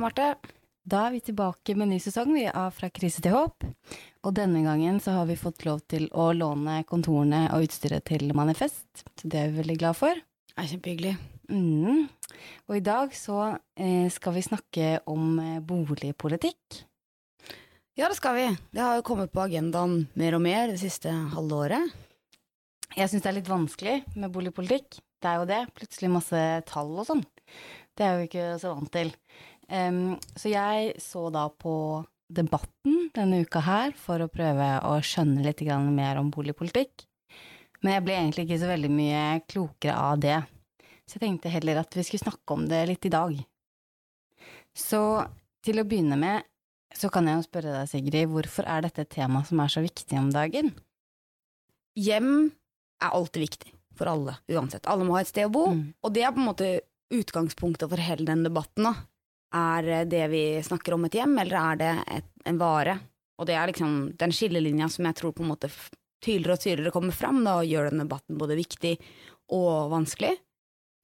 Marte. Da er vi tilbake med ny sesong vi er fra krise til håp. Og denne gangen så har vi fått lov til å låne kontorene og utstyret til Manifest. Så det er vi veldig glad for. Det er kjempehyggelig. Mm. Og i dag så eh, skal vi snakke om eh, boligpolitikk. Ja, det skal vi. Det har jo kommet på agendaen mer og mer det siste halve året. Jeg syns det er litt vanskelig med boligpolitikk. Det er jo det. Plutselig masse tall og sånn. Det er jeg jo ikke så vant til. Um, så jeg så da på Debatten denne uka her for å prøve å skjønne litt mer om boligpolitikk. Men jeg ble egentlig ikke så veldig mye klokere av det. Så jeg tenkte heller at vi skulle snakke om det litt i dag. Så til å begynne med så kan jeg jo spørre deg, Sigrid, hvorfor er dette et tema som er så viktig om dagen? Hjem er alltid viktig for alle, uansett. Alle må ha et sted å bo, mm. og det er på en måte utgangspunktet for hele den debatten, da. Er det vi snakker om et hjem, eller er det et, en vare? Og det er liksom den skillelinja som jeg tror på en måte tydeligere og tydeligere kommer fram, da, og gjør den debatten både viktig og vanskelig.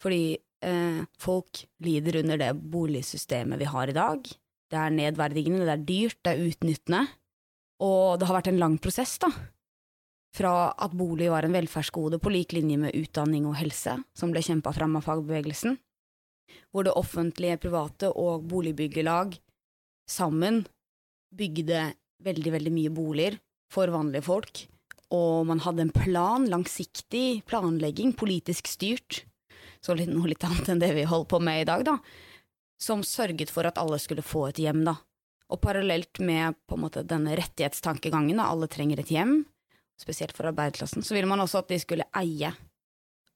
Fordi eh, folk lider under det boligsystemet vi har i dag. Det er nedverdigende, det er dyrt, det er utnyttende. Og det har vært en lang prosess, da. Fra at bolig var en velferdsgode på lik linje med utdanning og helse, som ble kjempa fram av fagbevegelsen, hvor det offentlige, private og boligbyggelag sammen bygde veldig, veldig mye boliger for vanlige folk, og man hadde en plan, langsiktig planlegging, politisk styrt, så litt, noe litt annet enn det vi holder på med i dag, da, som sørget for at alle skulle få et hjem, da. Og parallelt med på en måte denne rettighetstankegangen, da, alle trenger et hjem, spesielt for arbeiderklassen, så ville man også at de skulle eie,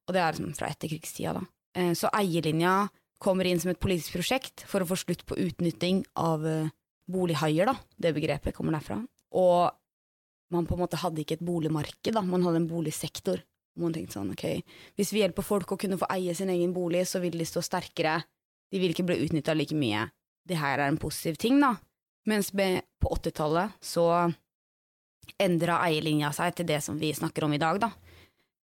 og det er liksom fra etterkrigstida, da. Eh, så eierlinja kommer inn som et politisk prosjekt for å få slutt på utnytting av eh, bolighaier, da. Det begrepet kommer derfra. Og man på en måte hadde ikke et boligmarked, da. Man hadde en boligsektor. Man tenkte sånn, ok, hvis vi hjelper folk å kunne få eie sin egen bolig, så vil de stå sterkere. De vil ikke bli utnytta like mye. Det her er en positiv ting, da. Mens på 80-tallet så endra eierlinja seg til det som vi snakker om i dag, da.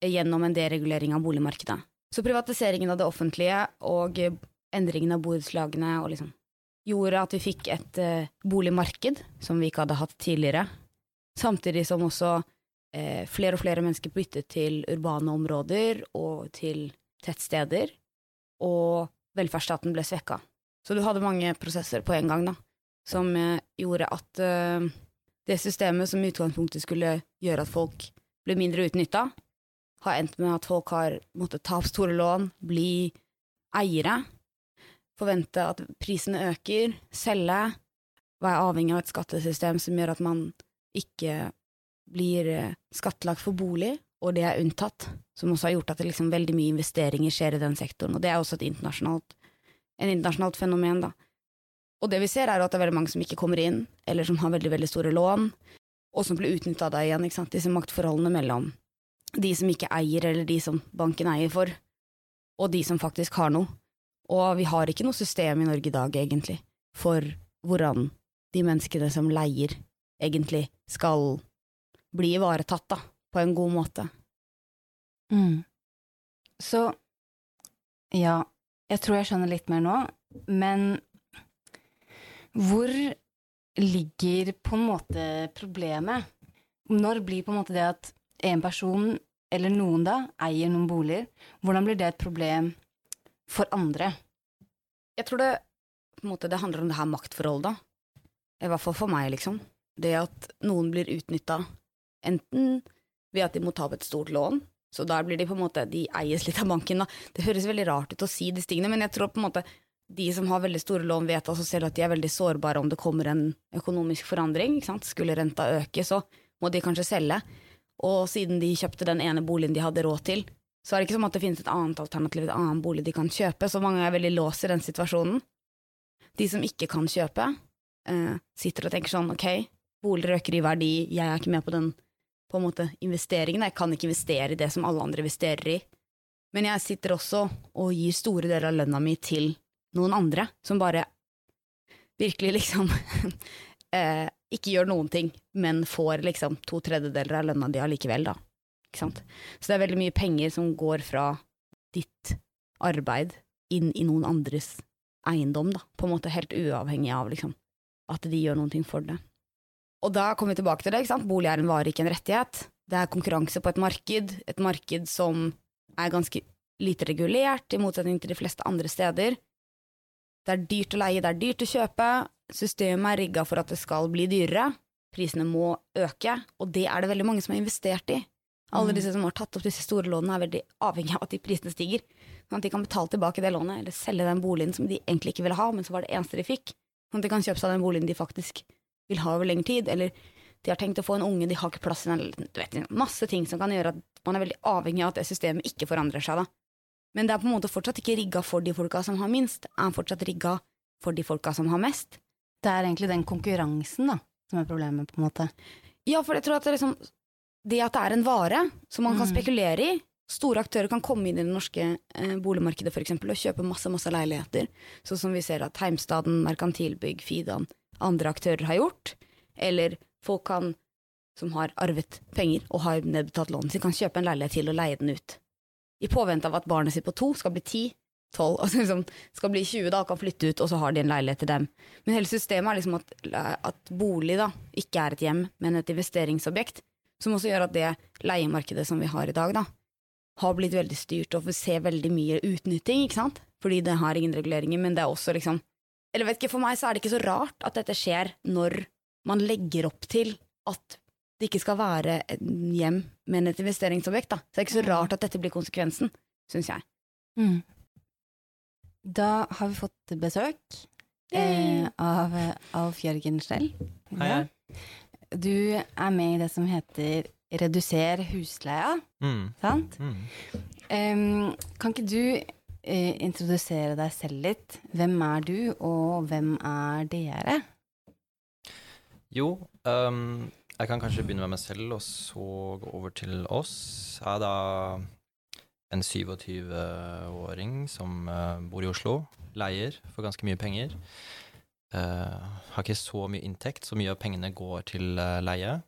Gjennom en deregulering av boligmarkedet. Så privatiseringen av det offentlige og endringen av borettslagene liksom gjorde at vi fikk et eh, boligmarked som vi ikke hadde hatt tidligere, samtidig som også eh, flere og flere mennesker byttet til urbane områder og til tettsteder, og velferdsstaten ble svekka. Så du hadde mange prosesser på en gang, da, som eh, gjorde at det systemet som i utgangspunktet skulle gjøre at folk ble mindre utnytta, har endt med at folk har måttet ta opp store lån, bli eiere, forvente at prisene øker, selge, være avhengig av et skattesystem som gjør at man ikke blir eh, skattlagt for bolig, og det er unntatt, som også har gjort at liksom veldig mye investeringer skjer i den sektoren, og det er også et internasjonalt, en internasjonalt fenomen, da. Og det vi ser, er at det er veldig mange som ikke kommer inn, eller som har veldig, veldig store lån, og som blir utnytta da igjen, ikke sant, disse maktforholdene mellom de som ikke eier, eller de som banken eier for, og de som faktisk har noe. Og vi har ikke noe system i Norge i dag, egentlig, for hvordan de menneskene som leier, egentlig skal bli ivaretatt, da, på en god måte. Mm. Så, ja, jeg tror jeg skjønner litt mer nå, men hvor ligger på en måte problemet? Når blir på en måte det at en person, eller noen da, eier noen boliger, hvordan blir det et problem for andre? Jeg tror det måte det handler om det her maktforholdet. I hvert fall for meg, liksom. Det at noen blir utnytta, enten ved at de må ta opp et stort lån, så da blir de på en måte De eies litt av banken, da. Det høres veldig rart ut å si disse tingene, men jeg tror på en måte de som har veldig store lån, vet altså selv at de er veldig sårbare om det kommer en økonomisk forandring. Skulle renta øke, så må de kanskje selge. Og siden de kjøpte den ene boligen de hadde råd til, så er det ikke som at det finnes et annet alternativ, et annen bolig de kan kjøpe, så mange er veldig låst i den situasjonen. De som ikke kan kjøpe, eh, sitter og tenker sånn ok, boliger øker i verdi, jeg er ikke med på den på en måte investeringen, jeg kan ikke investere i det som alle andre investerer i, men jeg sitter også og gir store deler av lønna mi til noen andre, som bare virkelig liksom eh, ikke gjør noen ting, men får liksom to tredjedeler av lønna di allikevel, da. Ikke sant. Så det er veldig mye penger som går fra ditt arbeid inn i noen andres eiendom, da, på en måte helt uavhengig av liksom, at de gjør noen ting for det. Og da kommer vi tilbake til det, ikke sant? bolig er en vare, ikke en rettighet. Det er konkurranse på et marked, et marked som er ganske lite regulert, i motsetning til de fleste andre steder. Det er dyrt å leie, det er dyrt å kjøpe, systemet er rigga for at det skal bli dyrere, prisene må øke, og det er det veldig mange som har investert i. Alle disse som har tatt opp disse store lånene, er veldig avhengig av at de prisene stiger, sånn at de kan betale tilbake det lånet, eller selge den boligen som de egentlig ikke ville ha, men som var det eneste de fikk, sånn at de kan kjøpe seg den boligen de faktisk vil ha over lengre tid, eller de har tenkt å få en unge, de har ikke plass i den, du vet, masse ting som kan gjøre at man er veldig avhengig av at det systemet ikke forandrer seg, da. Men det er på en måte fortsatt ikke rigga for de folka som har minst, det er fortsatt rigga for de folka som har mest. Det er egentlig den konkurransen, da, som er problemet, på en måte. Ja, for jeg tror at det, liksom, det at det er en vare som man kan Mm. spekulere i Store aktører kan komme inn i det norske eh, boligmarkedet for eksempel, og kjøpe masse masse leiligheter, sånn som vi ser at Heimstaden, Merkantilbygg, Fidan, andre aktører har gjort. Eller folk kan, som har arvet penger og har nedbetalt lånet sitt, kan kjøpe en leilighet til og leie den ut. I påvente av at barnet sitt på to skal bli ti, tolv, og liksom skal bli 20 da, og kan flytte ut, og så har de en leilighet til dem. Men hele systemet er liksom at, at bolig da ikke er et hjem, men et investeringsobjekt, som også gjør at det leiemarkedet som vi har i dag, da, har blitt veldig styrt og vi ser veldig mye utnytting, ikke sant? Fordi det har ingen reguleringer, men det er også liksom Eller vet ikke, for meg så er det ikke så rart at dette skjer når man legger opp til at det ikke skal være et hjem, men et investeringsobjekt, da. Så det er ikke så rart at dette blir konsekvensen, syns jeg. Mm. Da har vi fått besøk eh, av Alf Jørgen Stell. Hei, hei. Du er med i det som heter Reduser husleia, Mm. sant? Mm. Um, kan ikke du eh, introdusere deg selv litt? Hvem er du, og hvem er dere? Jo, um, jeg kan kanskje begynne med meg selv, og så gå over til oss. Jeg er da en 27-åring som eh, bor i Oslo, leier for ganske mye penger. Eh, har ikke så mye inntekt, så mye av pengene går til eh, leie.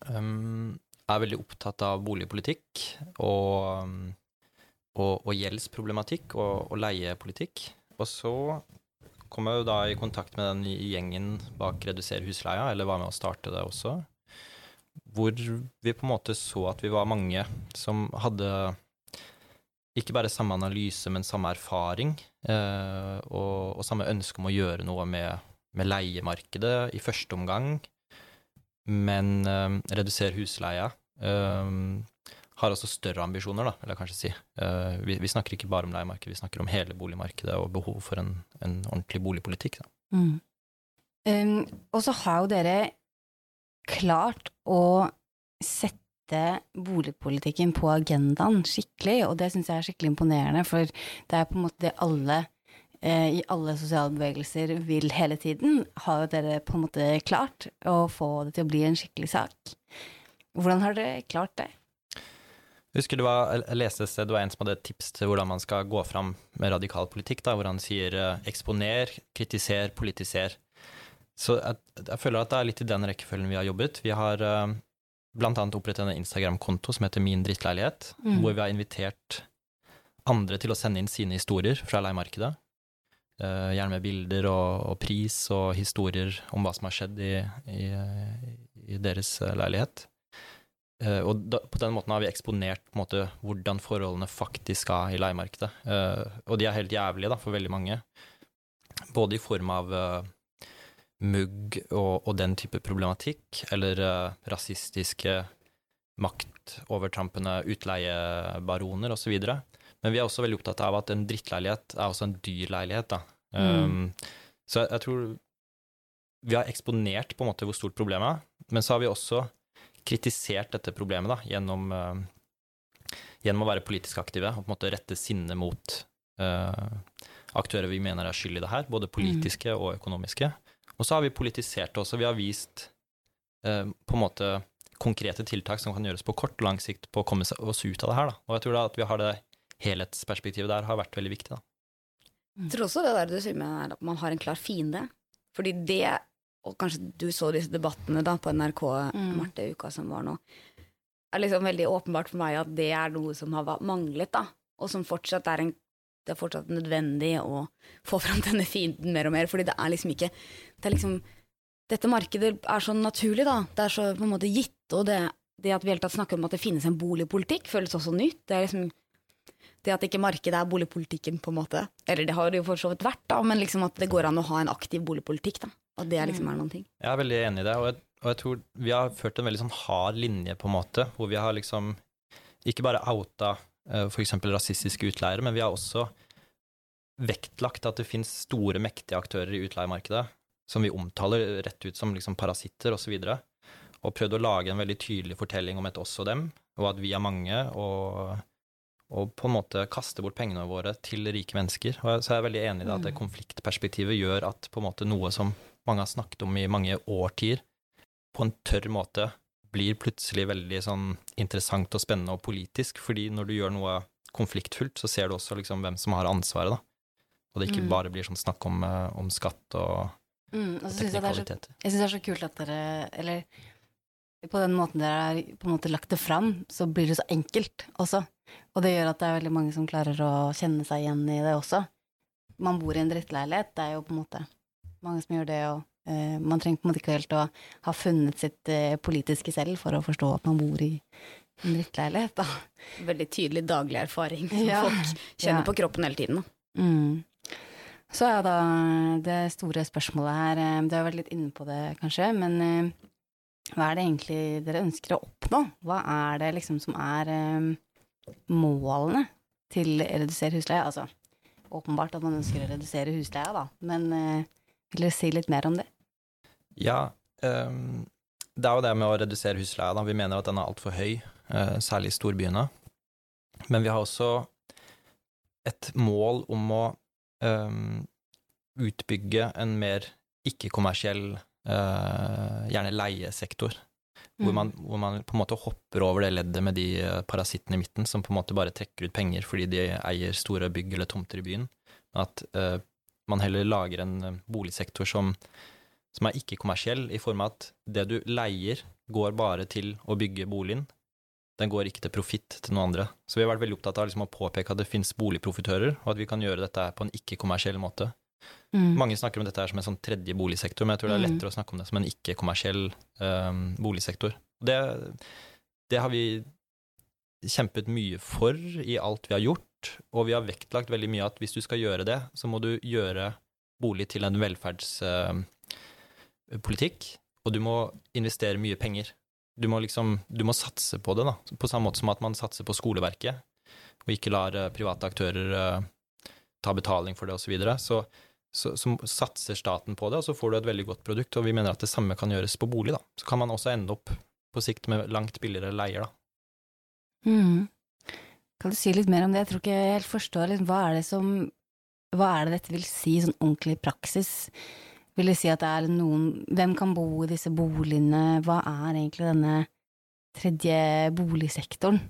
Er veldig opptatt av boligpolitikk og, og, og gjeldsproblematikk og, og leiepolitikk. Og så kom jeg jo da i kontakt med den gjengen bak Redusere husleia, eller var med å starte det også, hvor vi på en måte så at vi var mange som hadde ikke bare samme analyse, men samme erfaring, eh, og, og samme ønske om å gjøre noe med, med leiemarkedet i første omgang, men eh, redusere husleia eh, har også større ambisjoner, da, vil jeg kanskje si. Vi, vi snakker ikke bare om leiemarkedet, vi snakker om hele boligmarkedet og behov for en, en ordentlig boligpolitikk. Da. Mm. Um, og så har jo dere klart å sette boligpolitikken på agendaen skikkelig, og det syns jeg er skikkelig imponerende, for det er på en måte det alle eh, i alle sosiale bevegelser vil hele tiden, har jo dere på en måte klart å få det til å bli en skikkelig sak. Hvordan har dere klart det? Jeg husker det var, jeg leste et sted, det var en som hadde et tips til hvordan man skal gå fram med radikal politikk, da, hvor han sier eh, eksponer, kritiser, politiser. Så jeg, jeg føler at det er litt i den rekkefølgen vi har jobbet. Vi har eh, blant annet opprettet en Instagram-konto som heter Min drittleilighet, Mm. hvor vi har invitert andre til å sende inn sine historier fra leiemarkedet. Uh, gjerne med bilder og, og pris og historier om hva som har skjedd i, i, i deres eh, leilighet. Uh, og da, på den måten har vi eksponert måte, hvordan forholdene faktisk er i leiemarkedet. Uh, og de er helt jævlige da, for veldig mange. Både i form av mugg og, og den type problematikk, eller uh, rasistiske maktovertrampende utleiebaroner osv. Men vi er også veldig opptatt av at en drittleilighet er også en dyr leilighet. Da. Um, så jeg, jeg tror vi har eksponert på en måte hvor stort problemet er, men så har vi også kritisert dette problemet da, gjennom, uh, gjennom å være politisk aktive og på en måte rette sinne mot uh, aktører vi mener er skyld i det her, både politiske og økonomiske. Og så har vi politisert det også. Vi har vist eh, på en måte konkrete tiltak som kan gjøres på kort og lang sikt på å komme oss ut av det her. Da. Og jeg tror da at vi har det helhetsperspektivet der har vært veldig viktig. Da. Jeg tror også det der du sier med at man har en klar fiende. Fordi det, og kanskje du så disse debattene da på NRK Mm. Marte uka som var nå, er liksom veldig åpenbart for meg at det er noe som har manglet, da. Og som fortsatt er en det er fortsatt nødvendig å få fram denne fienden mer og mer, fordi det er liksom ikke det liksom, Dette markedet er så naturlig, da. Det er så på en måte gitt, og det, det at vi helt tatt snakker om at det finnes en boligpolitikk, føles også nytt. Det er liksom det at ikke markedet er boligpolitikken, på en måte. Eller det har det jo for så vidt vært, da, men liksom at det går an å ha en aktiv boligpolitikk, da. At det liksom er noen ting. Jeg er veldig enig i det, og jeg, og jeg tror vi har ført en veldig sånn hard linje, på en måte, hvor vi har liksom ikke bare outa uh, f.eks. rasistiske utleiere, men vi har også vektlagt at det finnes store, mektige aktører i utleiemarkedet som vi omtaler rett ut som liksom parasitter osv., og, så og prøvd å lage en veldig tydelig fortelling om et oss og dem, og at vi er mange, og, og på en måte kaste bort pengene våre til rike mennesker. Og så er jeg veldig enig i det at det mm. konfliktperspektivet gjør at på en måte noe som mange har snakket om i mange årtier, på en tørr måte blir plutselig veldig sånn interessant og spennende og politisk, fordi når du gjør noe konfliktfullt, så ser du også liksom hvem som har ansvaret, da. Og det ikke mm. bare blir sånn snakk om, eh, om skatt og Mm, og så synes jeg, det så, jeg syns det er så kult at dere Eller på den måten dere har på en måte lagt det fram, så blir det så enkelt også. Og det gjør at det er veldig mange som klarer å kjenne seg igjen i det også. Man bor i en drittleilighet, det er jo på en måte mange som gjør det, og uh, man trenger på en måte ikke helt å ha funnet sitt uh, politiske selv for å forstå at man bor i en drittleilighet, da. Veldig tydelig daglig erfaring som ja. folk kjenner ja. på kroppen hele tiden, da. Mm. Så er da det store spørsmålet her, eh, du har vært litt inne på det kanskje, men eh, hva er det egentlig dere ønsker å oppnå? Hva er det liksom som er um, målene til å redusere husleie? Altså åpenbart at man ønsker å redusere husleia, da, men vil dere si litt mer om det? Ja, um, det er jo det med å redusere husleia, da. Vi mener at den er altfor høy, særlig i storbyene. Men vi har også et mål om å um, utbygge en mer ikke-kommersiell, uh, gjerne leiesektor. Mm. Hvor, man, hvor, man, på en måte hopper over det leddet med de eh, parasittene i midten, som på en måte bare trekker ut penger fordi de eier store bygg eller tomter i byen. At uh, man heller lager en boligsektor som, som er ikke-kommersiell, i form av at det du leier, går bare til å bygge boligen, den går ikke til profitt til noen andre. Så vi har vært veldig opptatt av liksom å påpeke at det finnes boligprofitører, og at vi kan gjøre dette på en ikke-kommersiell måte. Mm. Mange snakker om dette som en sånn tredje boligsektor, men jeg tror det er mm. lettere å snakke om det som en ikke-kommersiell um, boligsektor. Det, det, har vi kjempet mye for i alt vi har gjort, og vi har vektlagt veldig mye at hvis du skal gjøre det, så må du gjøre bolig til en velferdspolitikk, uh, og du må investere mye penger. Du må liksom du må satse på det, da. På samme måte som at man satser på skoleverket, og ikke lar uh, private aktører uh, ta betaling for det, osv. Så, videre. så, så, så satser staten på det, og så får du et veldig godt produkt. Og vi mener at det samme kan gjøres på bolig, da. Så kan man også ende opp på sikt med langt billigere leier, da. Mm. Kan du si litt mer om det? Jeg tror ikke jeg helt forstår liksom, hva er det som Hva er det dette vil si sånn ordentlig praksis? Vil det si at det er noen Hvem kan bo i disse boligene? Hva er egentlig denne tredje boligsektoren?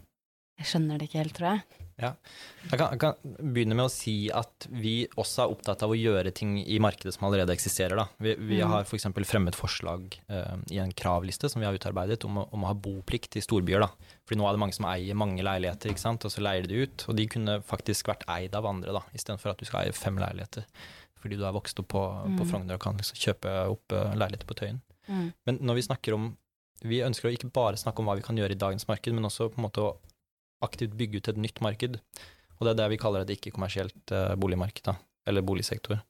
Jeg skjønner det ikke helt, tror jeg. Ja. Jeg kan, jeg kan, begynne med å si at vi også er opptatt av å gjøre ting i markedet som allerede eksisterer. Da. Vi, vi mm. har f.eks. fremmet forslag uh, i en kravliste som vi har utarbeidet om, om å ha boplikt i storbyer. Da. Fordi nå er det mange som eier mange leiligheter, og så leier de ut. Og de kunne faktisk vært eid av andre, da, istedenfor at du skal eie fem leiligheter fordi du er vokst opp på, mm. på Frogner og kan liksom kjøpe opp uh, leiligheter på Tøyen. Mm. Men når vi snakker om Vi ønsker å ikke bare snakke om hva vi kan gjøre i dagens marked, men også på en måte å aktivt bygge ut et nytt marked. Og det er det vi kaller et ikke-kommersielt uh, boligmarked, da, eller boligsektor.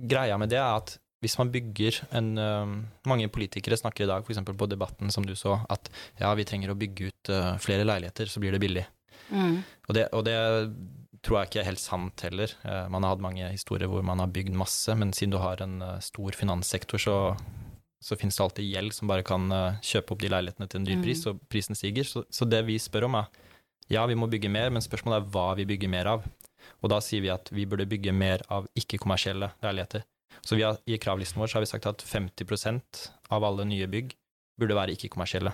Greia med det er at hvis man bygger en uh, Mange politikere snakker i dag, f.eks. på Debatten, som du så, at ja, vi trenger å bygge ut flere leiligheter, så blir det billig. Mm. Og, det, og det, tror jeg ikke er helt sant heller. Uh, man har hatt mange historier hvor man har bygd masse, men siden du har en uh, stor finanssektor, så, så finnes det alltid gjeld som bare kan uh, kjøpe opp de leilighetene til en dyr pris, mm. og prisen stiger. Så, så, det vi spør om, er ja, vi må bygge mer, men spørsmålet er hva vi bygger mer av. Og da sier vi at vi burde bygge mer av ikke-kommersielle leiligheter. Så har, i kravlisten vår så har vi sagt at 50% av alle nye bygg burde være ikke-kommersielle.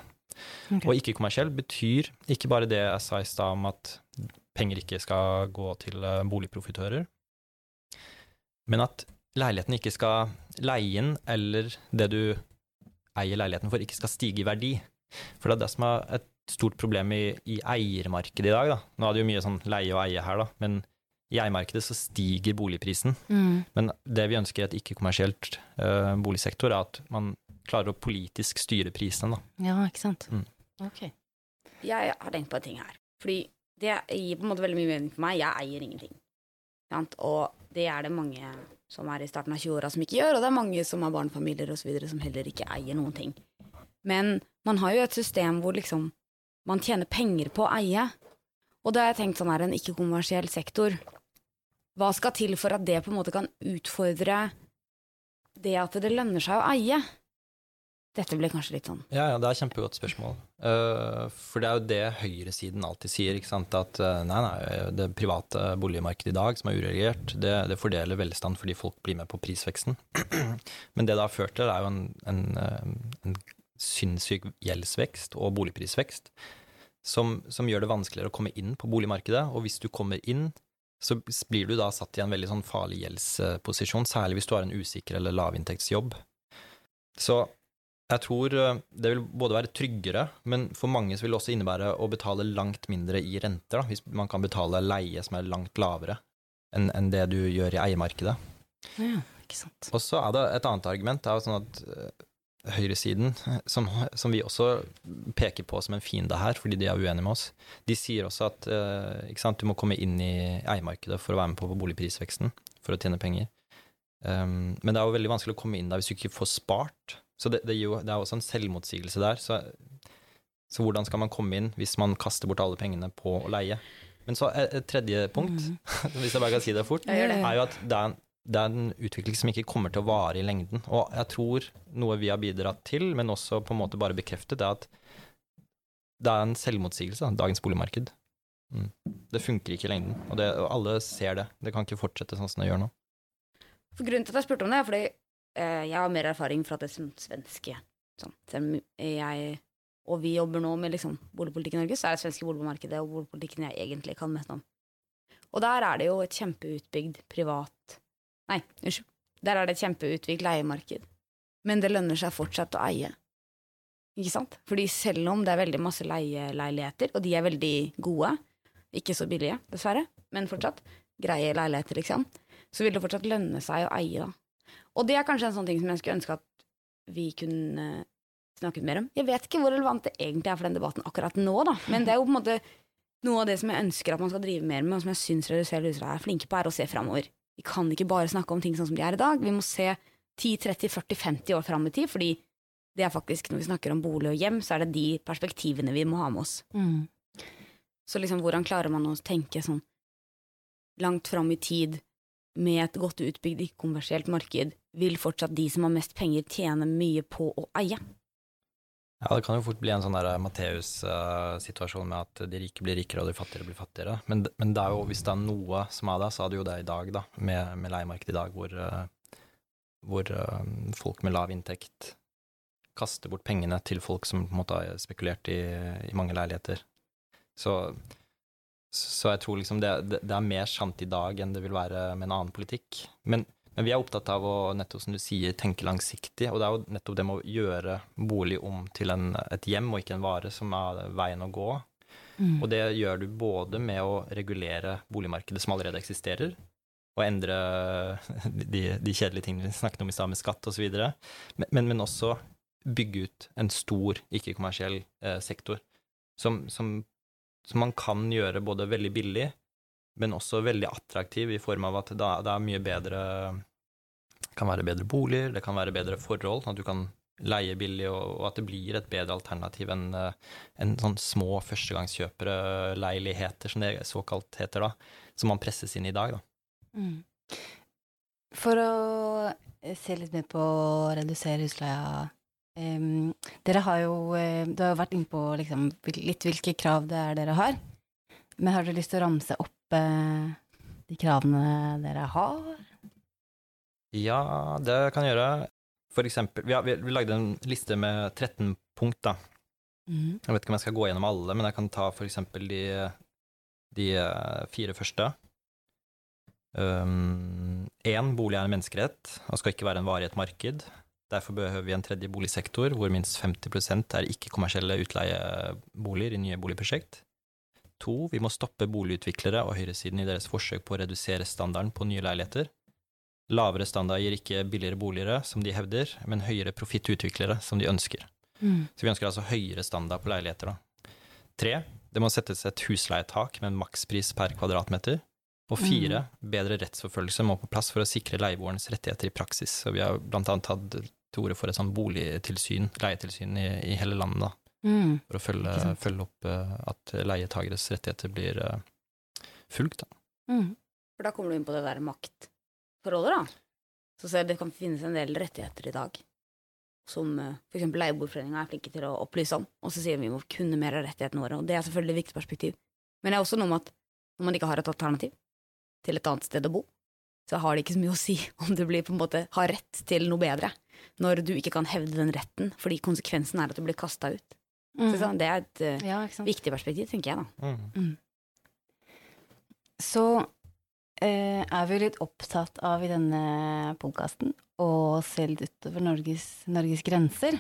Okay. Og ikke-kommersiell betyr ikke bare det jeg sa i stad om at penger ikke skal gå til eh, boligprofitører, men at leiligheten ikke skal leie inn, eller det du eier leiligheten for, ikke skal stige i verdi. For det er det som er et stort problem i, i eiermarkedet i dag. Da. Nå er det jo mye sånn leie og eie her, da, men I eiermarkedet så stiger boligprisen, Mm. men det vi ønsker i et ikke-kommersielt uh, boligsektor, er at man klarer å politisk styre prisene. Da. Ja, ikke sant. Mm. Ok. Jeg har tenkt på en ting her. Fordi det gir på en måte veldig mye mening for meg. Jeg eier ingenting. Sant? Og det er det mange som er i starten av 20-åra som ikke gjør, og det er mange som har barnefamilier osv. som heller ikke eier noen ting. Men man har jo et system hvor liksom man tjener penger på å eie. Og da har jeg tenkt sånn er en ikke-kommersiell sektor. Hva skal til for at det på en måte kan utfordre det at det lønner seg å eie? Dette blir kanskje litt sånn Ja, ja, det er et kjempegodt spørsmål. Eh, for det er jo det høyresiden alltid sier, ikke sant. At eh, nei, nei, det private boligmarkedet i dag, som er uregulert, det, det fordeler velstand fordi folk blir med på prisveksten. Men det det har ført til, er jo en, en, eh, en sinnssyk gjeldsvekst og boligprisvekst. Som, som gjør det vanskeligere å komme inn på boligmarkedet. Og hvis du kommer inn, så blir du da satt i en veldig sånn farlig gjeldsposisjon, særlig hvis du har en usikker eller lavinntektsjobb. Så jeg tror eh, det vil både være tryggere, men for mange vil det også innebære å betale langt mindre i renter, da, hvis man kan betale leie som er langt lavere enn en det du gjør i eiermarkedet. Ja, ikke sant. Og så er det et annet argument, det er jo sånn at eh, høyresiden, som, som vi også peker på som en fiende her, fordi de er uenige med oss, de sier også at eh, ikke sant, du må komme inn i eiermarkedet for å være med på boligprisveksten, for å tjene penger. Um, men det er jo veldig vanskelig å komme inn der hvis du ikke får spart. Så det, det, er, jo, det er også en selvmotsigelse der. Så, så hvordan skal man komme inn hvis man kaster bort alle pengene på å leie? Men så et, et tredje punkt, Mm. hvis jeg bare kan si det fort, det. er jo at det er, en, det er en utvikling som ikke kommer til å vare i lengden. Og jeg tror noe vi har bidratt til, men også på en måte bare bekreftet, er at det er en selvmotsigelse, da, dagens boligmarked. Mm. Det funker ikke i lengden, og, det, og alle ser det. Det kan ikke fortsette sånn som det gjør nå. For grunnen til at jeg spurte om det, er fordi eh, jeg har mer erfaring fra det som svenske. Sånn. Selv om jeg og vi jobber nå med liksom, boligpolitikk i Norge, så er det svenske boligmarkedet og boligpolitikken jeg egentlig kan mest om. Og der er det jo et kjempeutbygd privat Nei, unnskyld. Der er det et kjempeutvikt leiemarked. Men det lønner seg fortsatt å eie. Ikke sant? Fordi selv om det er veldig masse leieleiligheter, og de er veldig gode, ikke så billige, dessverre, men fortsatt greie leiligheter, liksom, så vil det fortsatt lønne seg å eie, da. Og det er kanskje en sånn ting som jeg skulle ønske at vi kunne snakket mer om. Jeg vet ikke hvor relevant det egentlig er for den debatten akkurat nå, da, men det er jo på en måte noe av det som jeg ønsker at man skal drive mer med, og som jeg syns reduserende Lusere er flinke på, er å se framover. Vi kan ikke bare snakke om ting sånn som de er i dag, vi må se 10-30-40-50 år fram i tid, fordi det er faktisk, når vi snakker om bolig og hjem, så er det de perspektivene vi må ha med oss. Mm. Så liksom, hvordan klarer man å tenke sånn langt fram i tid med et godt utbygd ikke-kommersielt marked, vil fortsatt de som har mest penger, tjene mye på å eie? Ja, det kan jo fort bli en sånn der Matteus-situasjon med at de rike blir rikere og de fattigere blir fattigere. Men, men det jo, hvis det er noe som er det, så er det jo det i dag, da, med, med leiemarkedet i dag, hvor, eh, hvor eh, folk med lav inntekt kaster bort pengene til folk som på en måte har spekulert i, i mange leiligheter. Så, så jeg tror liksom det, det, det er mer sant i dag enn det vil være med en annen politikk. Men, men vi er opptatt av å nettopp som du sier, tenke langsiktig, og det er jo nettopp det med å gjøre bolig om til en, et hjem og ikke en vare som er veien å gå. Mm. Og det gjør du både med å regulere boligmarkedet som allerede eksisterer, og endre de, de kjedelige tingene vi snakket om i stad med skatt osv., men, men, men også bygge ut en stor ikke-kommersiell eh, sektor som, som, som man kan gjøre både veldig billig, men også veldig attraktiv i form av at det, det er mye bedre kan være bedre boliger, det kan være bedre forhold, sånn at du kan leie billig, og, og at det blir et bedre alternativ enn eh, en sånn små førstegangskjøpere-leiligheter, som det såkalt heter da, som man presses inn i dag, da. Mm. For å se litt mer på å redusere husleia em, Dere har jo eh, Du har jo vært innpå liksom, litt hvilke krav det er dere har. Men har dere lyst til å ramse opp uh, de kravene dere har? Ja, det kan jeg gjøre. For eksempel, vi, har, vi, vi lagde en liste med 13 punkt, da. Mm. Jeg vet ikke om jeg skal gå gjennom alle, men jeg kan ta for eksempel de, de eh, fire første. Um, en, bolig er en menneskerett og skal ikke være en varig et marked. Derfor behøver vi en tredje boligsektor hvor minst 50% er ikke-kommersielle utleieboliger i nye boligprosjekt. To, vi må stoppe boligutviklere og høyresiden i deres forsøk på å redusere standarden på nye leiligheter. Lavere standard gir ikke billigere boliger, som de hevder, men høyere profitt til utviklere, som de ønsker. Mm. Så vi ønsker altså høyere standard på leiligheter. Da. Tre, det må settes et husleietak med en makspris per kvadratmeter. Og fire, bedre rettsforfølgelse må på plass for å sikre leieboernes rettigheter i praksis. Så vi har blant annet tatt til orde for et sånn boligtilsyn, leietilsyn i, i hele landet, da, Mm. for å følge, følge opp uh, at leietageres rettigheter blir uh, fulgt. Da. Mm. For da kommer du inn på det der maktforholdet, da. Så ser det kan finnes en del rettigheter i dag som eh, for eksempel Leieboerforeninga er flinke til å opplyse om, og så sier vi vi må kunne mer av rettighetene våre, og det er selvfølgelig et viktig perspektiv. Men det er også noe med at når man ikke har et alternativ til et annet sted å bo, så har det ikke så mye å si om du blir på en måte har rett til noe bedre, når du ikke kan hevde den retten, fordi konsekvensen er at du blir kasta ut. Så sånn, det er et uh, Ja, viktig perspektiv, tenker jeg da. Mm. Så uh, er vi litt opptatt av i denne podkasten å se litt utover Norges, Norges grenser.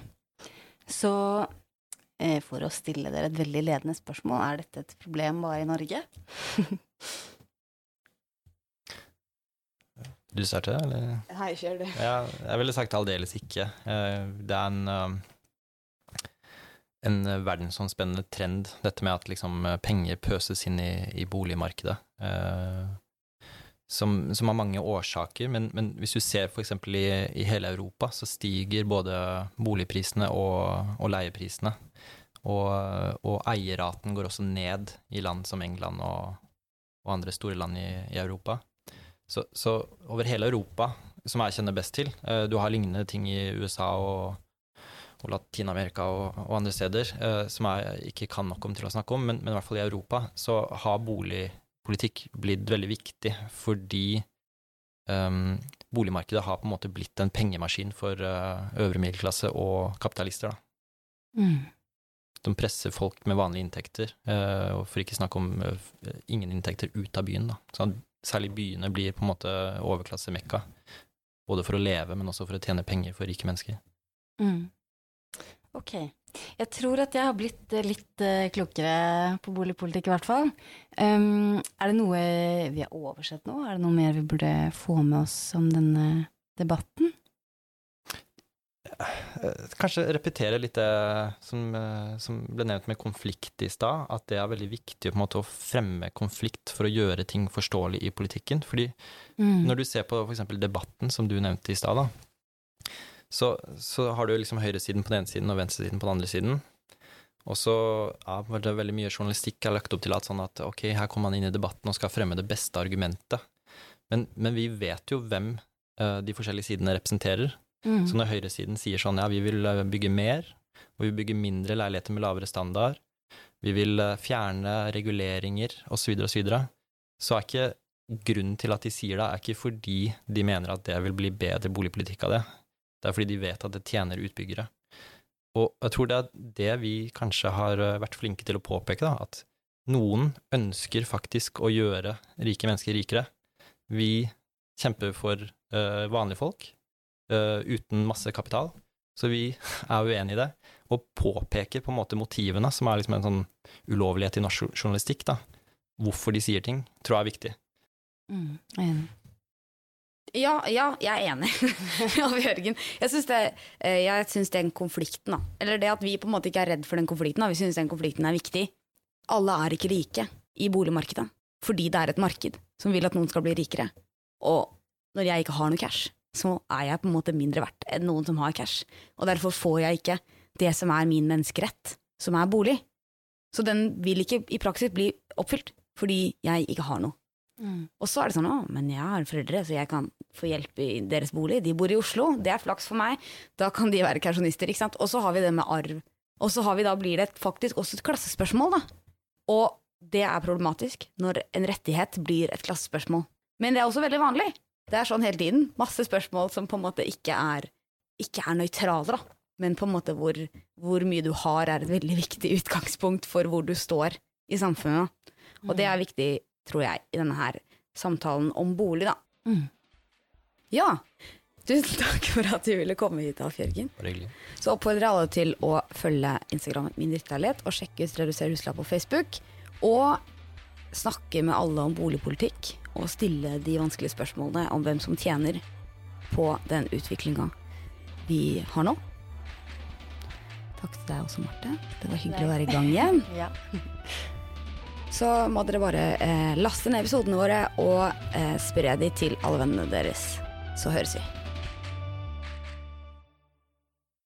Så uh, for å stille dere et veldig ledende spørsmål, er dette et problem bare i Norge? Du starter, eller? Nei, kjør det. Ja, jeg ville sagt aldeles ikke. Eh, Det er en, eh, en verdensomspennende trend, dette med at liksom eh, penger pøses inn i, i boligmarkedet. Som, som har mange årsaker, men, men hvis du ser f.eks. I, i hele Europa, så stiger både boligprisene og, og leieprisene. Og, og eierraten går også ned i land som England og, og andre store land i, i Europa. Så, så over hele Europa, som jeg kjenner best til eh, Du har lignende ting i USA og, og Latin-Amerika og, og andre steder, eh, som jeg ikke kan nok om til å snakke om, men, men i hvert fall i Europa så har boligpolitikk blitt veldig viktig fordi um, boligmarkedet har på en måte blitt en pengemaskin for uh, øvre middelklasse og kapitalister. Mm. De presser folk med vanlige inntekter, uh, og for ikke snakke om uh, ingen inntekter ut av byen. Da. Så særlig byene blir på en måte overklassemekka, både for å leve, men også for å tjene penger for rike mennesker. Mm. Ok. Jeg tror at jeg har blitt eh, litt eh, klokere på boligpolitikk, i hvert fall. Um, er det noe vi har oversett nå? Er det noe mer vi burde få med oss om denne debatten? Eh, Kanskje repetere litt det som, eh, som ble nevnt med konflikt i stad, at det er veldig viktig måte å fremme konflikt for å gjøre ting forståelig i politikken. Fordi Mm. Når du ser på f.eks. debatten som du nevnte i stad, så, så har du liksom høyresiden på den ene siden og venstresiden på den andre siden. Og så ja, var det veldig mye journalistikk er lagt opp til at sånn at ok, her kommer man inn i debatten og skal fremme det beste argumentet. Men, men vi vet jo hvem eh, de forskjellige sidene representerer. Mm. Så når høyresiden sier sånn ja, vi vil eh, bygge mer, og vi vil bygge mindre leiligheter med lavere standard, vi vil eh, fjerne reguleringer osv., osv., så, er ikke grunnen til at de sier det, er ikke fordi de mener at det vil bli bedre boligpolitikk av det. Det er fordi de vet at det tjener utbyggere. Og jeg tror det er det vi kanskje har eh, vært flinke til å påpeke, da, at noen ønsker faktisk å gjøre rike mennesker rikere. Vi kjemper for uh, vanlige folk uten masse kapital, så vi er uenig i det, og påpeker på en måte motivene, som er liksom en sånn ulovlighet i norsk journalistikk, da. Hvorfor de sier ting, tror jeg er viktig. Mm. Enig. Ja, ja, jeg er enig Alv Jørgen. Jeg syns det, eh, jeg syns den konflikten, da, eller det at vi på en måte ikke er redd for den konflikten, da, vi syns den konflikten er viktig. Alle er ikke like i boligmarkedet, fordi det er et marked som vil at noen skal bli rikere. Og når jeg ikke har noe cash, så er jeg på en måte mindre verdt enn noen som har cash. Og derfor får jeg ikke det som er min menneskerett, som er bolig. Så den vil ikke i praksis bli oppfylt, fordi jeg ikke har noe. Mm. Og så er det sånn, å, men jeg har foreldre, så jeg kan få hjelp i deres bolig. De bor i Oslo, det er flaks for meg. Da kan de være kausjonister, ikke sant. Og så har vi det med arv. Og så har vi da blir det faktisk også et klassespørsmål, da. Og det er problematisk når en rettighet blir et klassespørsmål. Men det er også veldig vanlig. Det er sånn hele tiden. Masse spørsmål som på en måte ikke er, ikke er nøytrale, da. Men på en måte hvor, hvor mye du har, er et veldig viktig utgangspunkt for hvor du står i samfunnet. Og det er viktig, tror jeg, i denne her samtalen om bolig, da. Mm. Ja, tusen takk for at du ville komme hit, Alf Jørgen. Så oppfordrer jeg alle til å følge Instagram Min drittleilighet og sjekke ut Reduser husleia på Facebook. Og snakke med alle om boligpolitikk og stille de vanskelige spørsmålene om hvem som tjener på den utviklinga vi har nå. Takk til deg også, Marte. Det var hyggelig å være i gang igjen. Ja. Så må dere bare eh, laste ned episodene våre og eh, spre de til alle vennene deres. Så høres vi.